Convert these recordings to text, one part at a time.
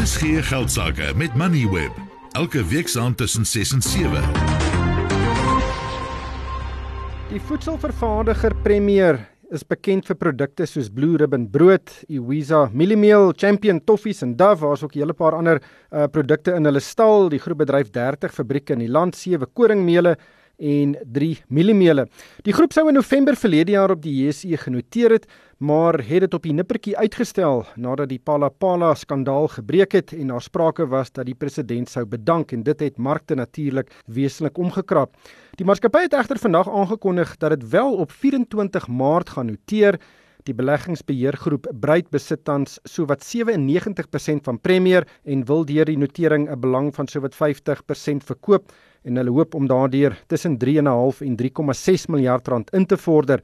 is gee geldsaake met Moneyweb elke week saam tussen 6 en 7. Die voedselvervaardiger Premier is bekend vir produkte soos Blue Ribbon brood, Iwiza mieliemeel, Champion toffies en Dove, waar's ook 'n hele paar ander uh, produkte in hulle stal. Die groep bedryf 30 fabrieke in die land, sewe koringmeele en 3 mieliemele. Die groep sou in November verlede jaar op die JSE genoteer het, maar het dit op die nippertjie uitgestel nadat die Palapala skandaal gebreek het en daar sprake was dat die president sou bedank en dit het markte natuurlik wesentlik omgekrap. Die maatskappy het egter vandag aangekondig dat dit wel op 24 Maart gaan noteer. Die beleggingsbeheergroep Bruit besit tans sowat 97% van Premier en wil deur die notering 'n belang van sowat 50% verkoop en hulle hoop om daardeur tussen 3.5 en 3.6 miljard rand in te vorder.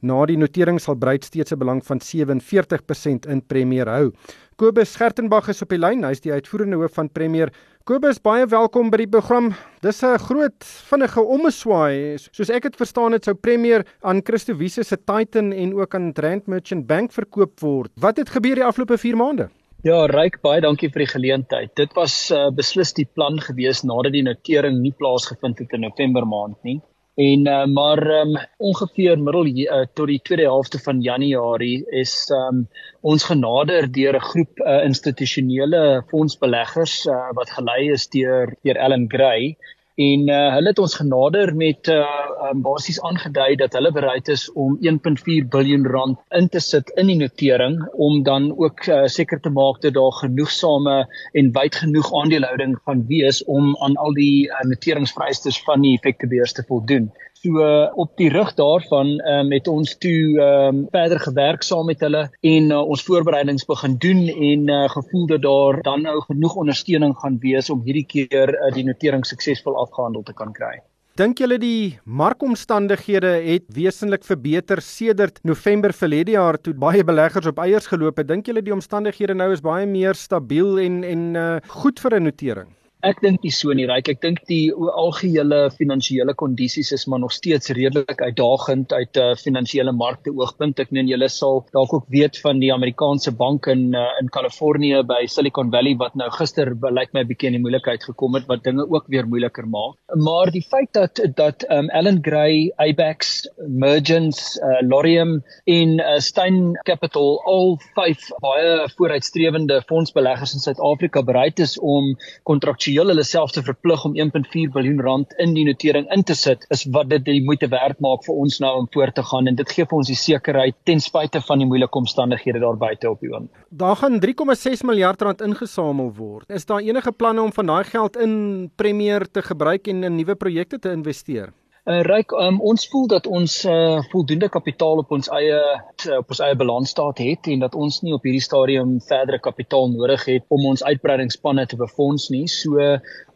Na die notering sal Bruit steeds 'n belang van 47% in Premier hou. Kobus Schertenbach is op die lyn. Hy is die uitvoerende hoof van Premier. Kobus, baie welkom by die program. Dis 'n groot vinnige ommeswaai. Soos ek dit verstaan het, sou Premier aan Christo Wiese se Titan en ook aan Rand Merchant Bank verkoop word. Wat het gebeur die afgelope 4 maande? Ja, Ryk, baie dankie vir die geleentheid. Dit was uh, beslis die plan gewees nadat die notering nie plaasgevind het in November maand nie. En uh, maar um, ongeveer middel uh, tot die tweede helfte van Januarie is um, ons genader deur 'n groep uh, institusionele fondsbeleggers uh, wat gelei is deur deur Ellen Gray en uh, hulle het ons genader met uh, um, basies aangedui dat hulle bereid is om 1.4 miljard rand in te sit in die notering om dan ook uh, seker te maak dat daar genoegsame en wyd genoeg aandelehouding gaan wees om aan al die uh, noteringsvereistes van die effektebeurs te voldoen. So uh, op die rug daarvan um, het ons toe um, verder gewerk saam met hulle en uh, ons voorbereidings begin doen en uh, gevoel dat daar dan nou genoeg ondersteuning gaan wees om hierdie keer uh, die notering suksesvol afgehandel te kan kry. Dink julle die markomstandighede het wesentlik verbeter sedert November verlede jaar toe baie beleggers op eiers geloop het? Dink julle die omstandighede nou is baie meer stabiel en en uh, goed vir 'n notering? Ek dink nie so nie, Ryk. Ek dink die algehele finansiële kondisies is maar nog steeds redelik uitdagend uit 'n uh, finansiële markte oogpunt. Ek meen julle sal dalk ook weet van die Amerikaanse bank in uh, in Kalifornië by Silicon Valley wat nou gister lyk my 'n bietjie in die moeilikheid gekom het wat dinge ook weer moeiliker maak. Maar die feit dat dat um, Allen Gray, Abax, Mergence, uh, Lorium en uh, Stein Capital al vyf baie vooruitstrewende fondsbeleggers in Suid-Afrika bereid is om kontrakte finansiëel hulle self te verplig om 1.4 miljard rand in die notering in te sit, is wat dit die moeite werd maak vir ons nou om voort te gaan en dit gee vir ons die sekerheid ten spyte van die moeilike omstandighede daar buite op die oom. Daar gaan 3.6 miljard rand ingesamel word. Is daar enige planne om van daai geld in Premier te gebruik en in nuwe projekte te investeer? Uh, Ryk, um, ons voel dat ons uh, voldoende kapitaal op ons eie op ons eie balansstaat het en dat ons nie op hierdie stadium verdere kapitaal nodig het om ons uitbreidingsspanne te befonds nie. So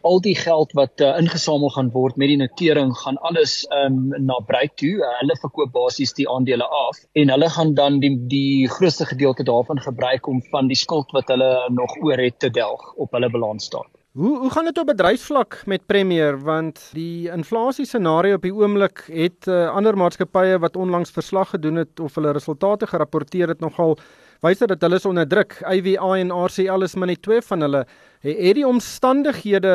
al die geld wat uh, ingesamel gaan word met die notering gaan alles um, na Breik toe. Uh, hulle verkoop basies die aandele af en hulle gaan dan die die grootste gedeelte daarvan gebruik om van die skuld wat hulle nog oor het te delg op hulle balansstaat. Hoe hoe gaan dit op bedryfsvlak met Premier want die inflasie scenario op die oomblik het uh, ander maatskappye wat onlangs verslag gedoen het of hulle resultate gerapporteer het nogal wys dat hulle is onder druk. IWA en RCL is maar net twee van hulle. Het die omstandighede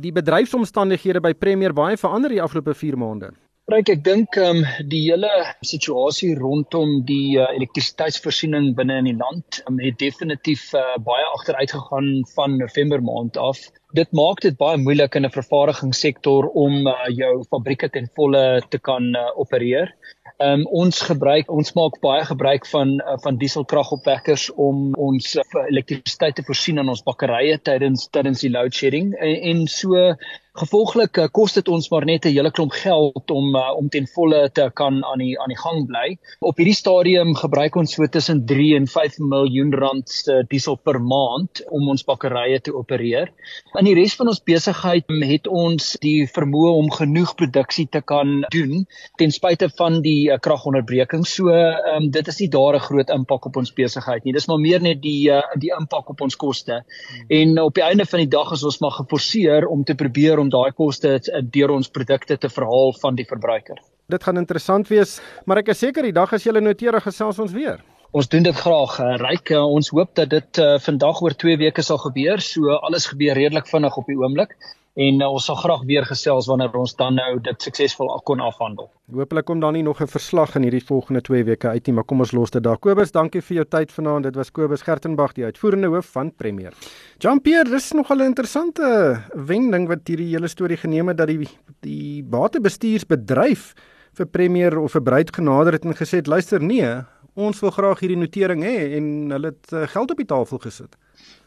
die bedryfsomstandighede by Premier baie verander die afgelope 4 maande? Ryk, ek dink ehm um, die hele situasie rondom die uh, elektrisiteitsvoorsiening binne in die land um, het definitief uh, baie agteruit gegaan van November maand af. Dit maak dit baie moeilik in 'n vervaardigingssektor om uh, jou fabrieke ten volle te kan uh, opereer. Ehm um, ons gebruik ons maak baie gebruik van uh, van dieselkragopwekkers om ons uh, elektrisiteit te voorsien aan ons bakkerye tydens tydens die load shedding en, en so Gevolglik uh, kos dit ons maar net 'n hele klomp geld om uh, om ten volle te kan aan die aan die gang bly. Op hierdie stadium gebruik ons so tussen 3 en 5 miljoen rand se diesel per maand om ons bakkerye te opereer. In die res van ons besigheid het ons die vermoë om genoeg produksie te kan doen ten spyte van die uh, kragonderbreking. So um, dit is nie daar 'n groot impak op ons besigheid nie. Dis maar meer net die uh, die impak op ons koste. Hmm. En op die einde van die dag is ons maar geforseer om te probeer om daai koste deur ons produkte te verhaal van die verbruiker. Dit gaan interessant wees, maar ek is seker die dag as jy noteer gesels ons weer. Ons doen dit graag. Uh, Ryk, uh, ons hoop dat dit uh, vandag oor 2 weke sal gebeur. So alles gebeur redelik vinnig op die oomblik en uh, ons sal graag weer gesels wanneer ons dan nou dit suksesvol kon afhandel. Hoopelik kom dan nie nog 'n verslag in hierdie volgende 2 weke uit nie, maar kom ons los dit daar. Kobus, dankie vir jou tyd vanaand. Dit was Kobus Gertenbach, die uitvoerende hoof van Premier. Jean-Pierre, dis nogal 'n interessante wending wat hierdie hele storie geneem het dat die die batebestuursbedryf vir Premier of vir Breed genader het en gesê, "Luister, nee, ons wil graag hierdie notering hê" en hulle het uh, geld op die tafel gesit.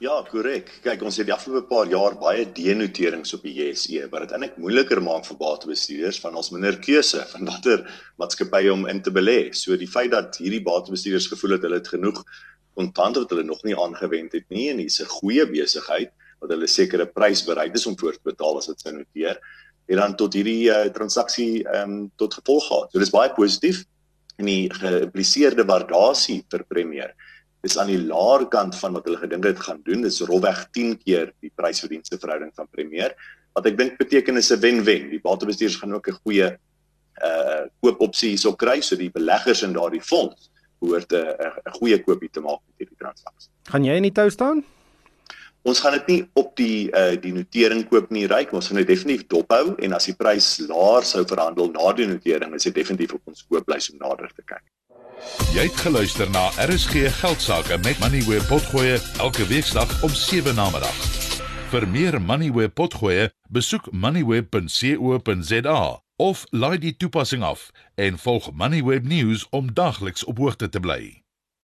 Ja, korrek. Kyk, ons het die afgelope paar jaar baie denoterings op die JSE wat dit eintlik moeiliker maak vir batebestuurders van ons minder keuse van watter maatskappye om in te belê. So die feit dat hierdie batebestuurders gevoel het hulle het genoeg kontant wat hulle nog nie aangewend het nie en hier's 'n goeie besigheid wat hulle sekere prys bereid is om voor te betaal as dit sou noteer, het dan tot hierdie uh, transaksie ehm um, tot gevolg gehad. So dis baie positief en die geïmpliseerde waardasie vir Premier is aan die laer kant van wat hulle gedink het gaan doen. Dis rolweg 10 keer die prysverdienste verhouding van Premier. Wat ek dink beteken is 'n wen-wen. Die batebestuurders gaan ook 'n goeie uh koopopsie hierso kry, so die beleggers in daardie fonds behoort 'n 'n goeie koopie te maak met hierdie transaksie. Gaan jy in die tou staan? Ons gaan dit nie op die uh die notering koop nie, ryk, ons gaan dit definitief dophou en as die prys laer sou verhandel na die notering, is dit definitief op ons kooplys om nader te kyk. Jy het geluister na RSG Geldsaake met Money where potgoe elke weeksdag om 7 na middag. Vir meer Money where potgoe, besoek moneyweb.co.za of laai die toepassing af en volg Moneyweb News om dagliks op hoogte te bly.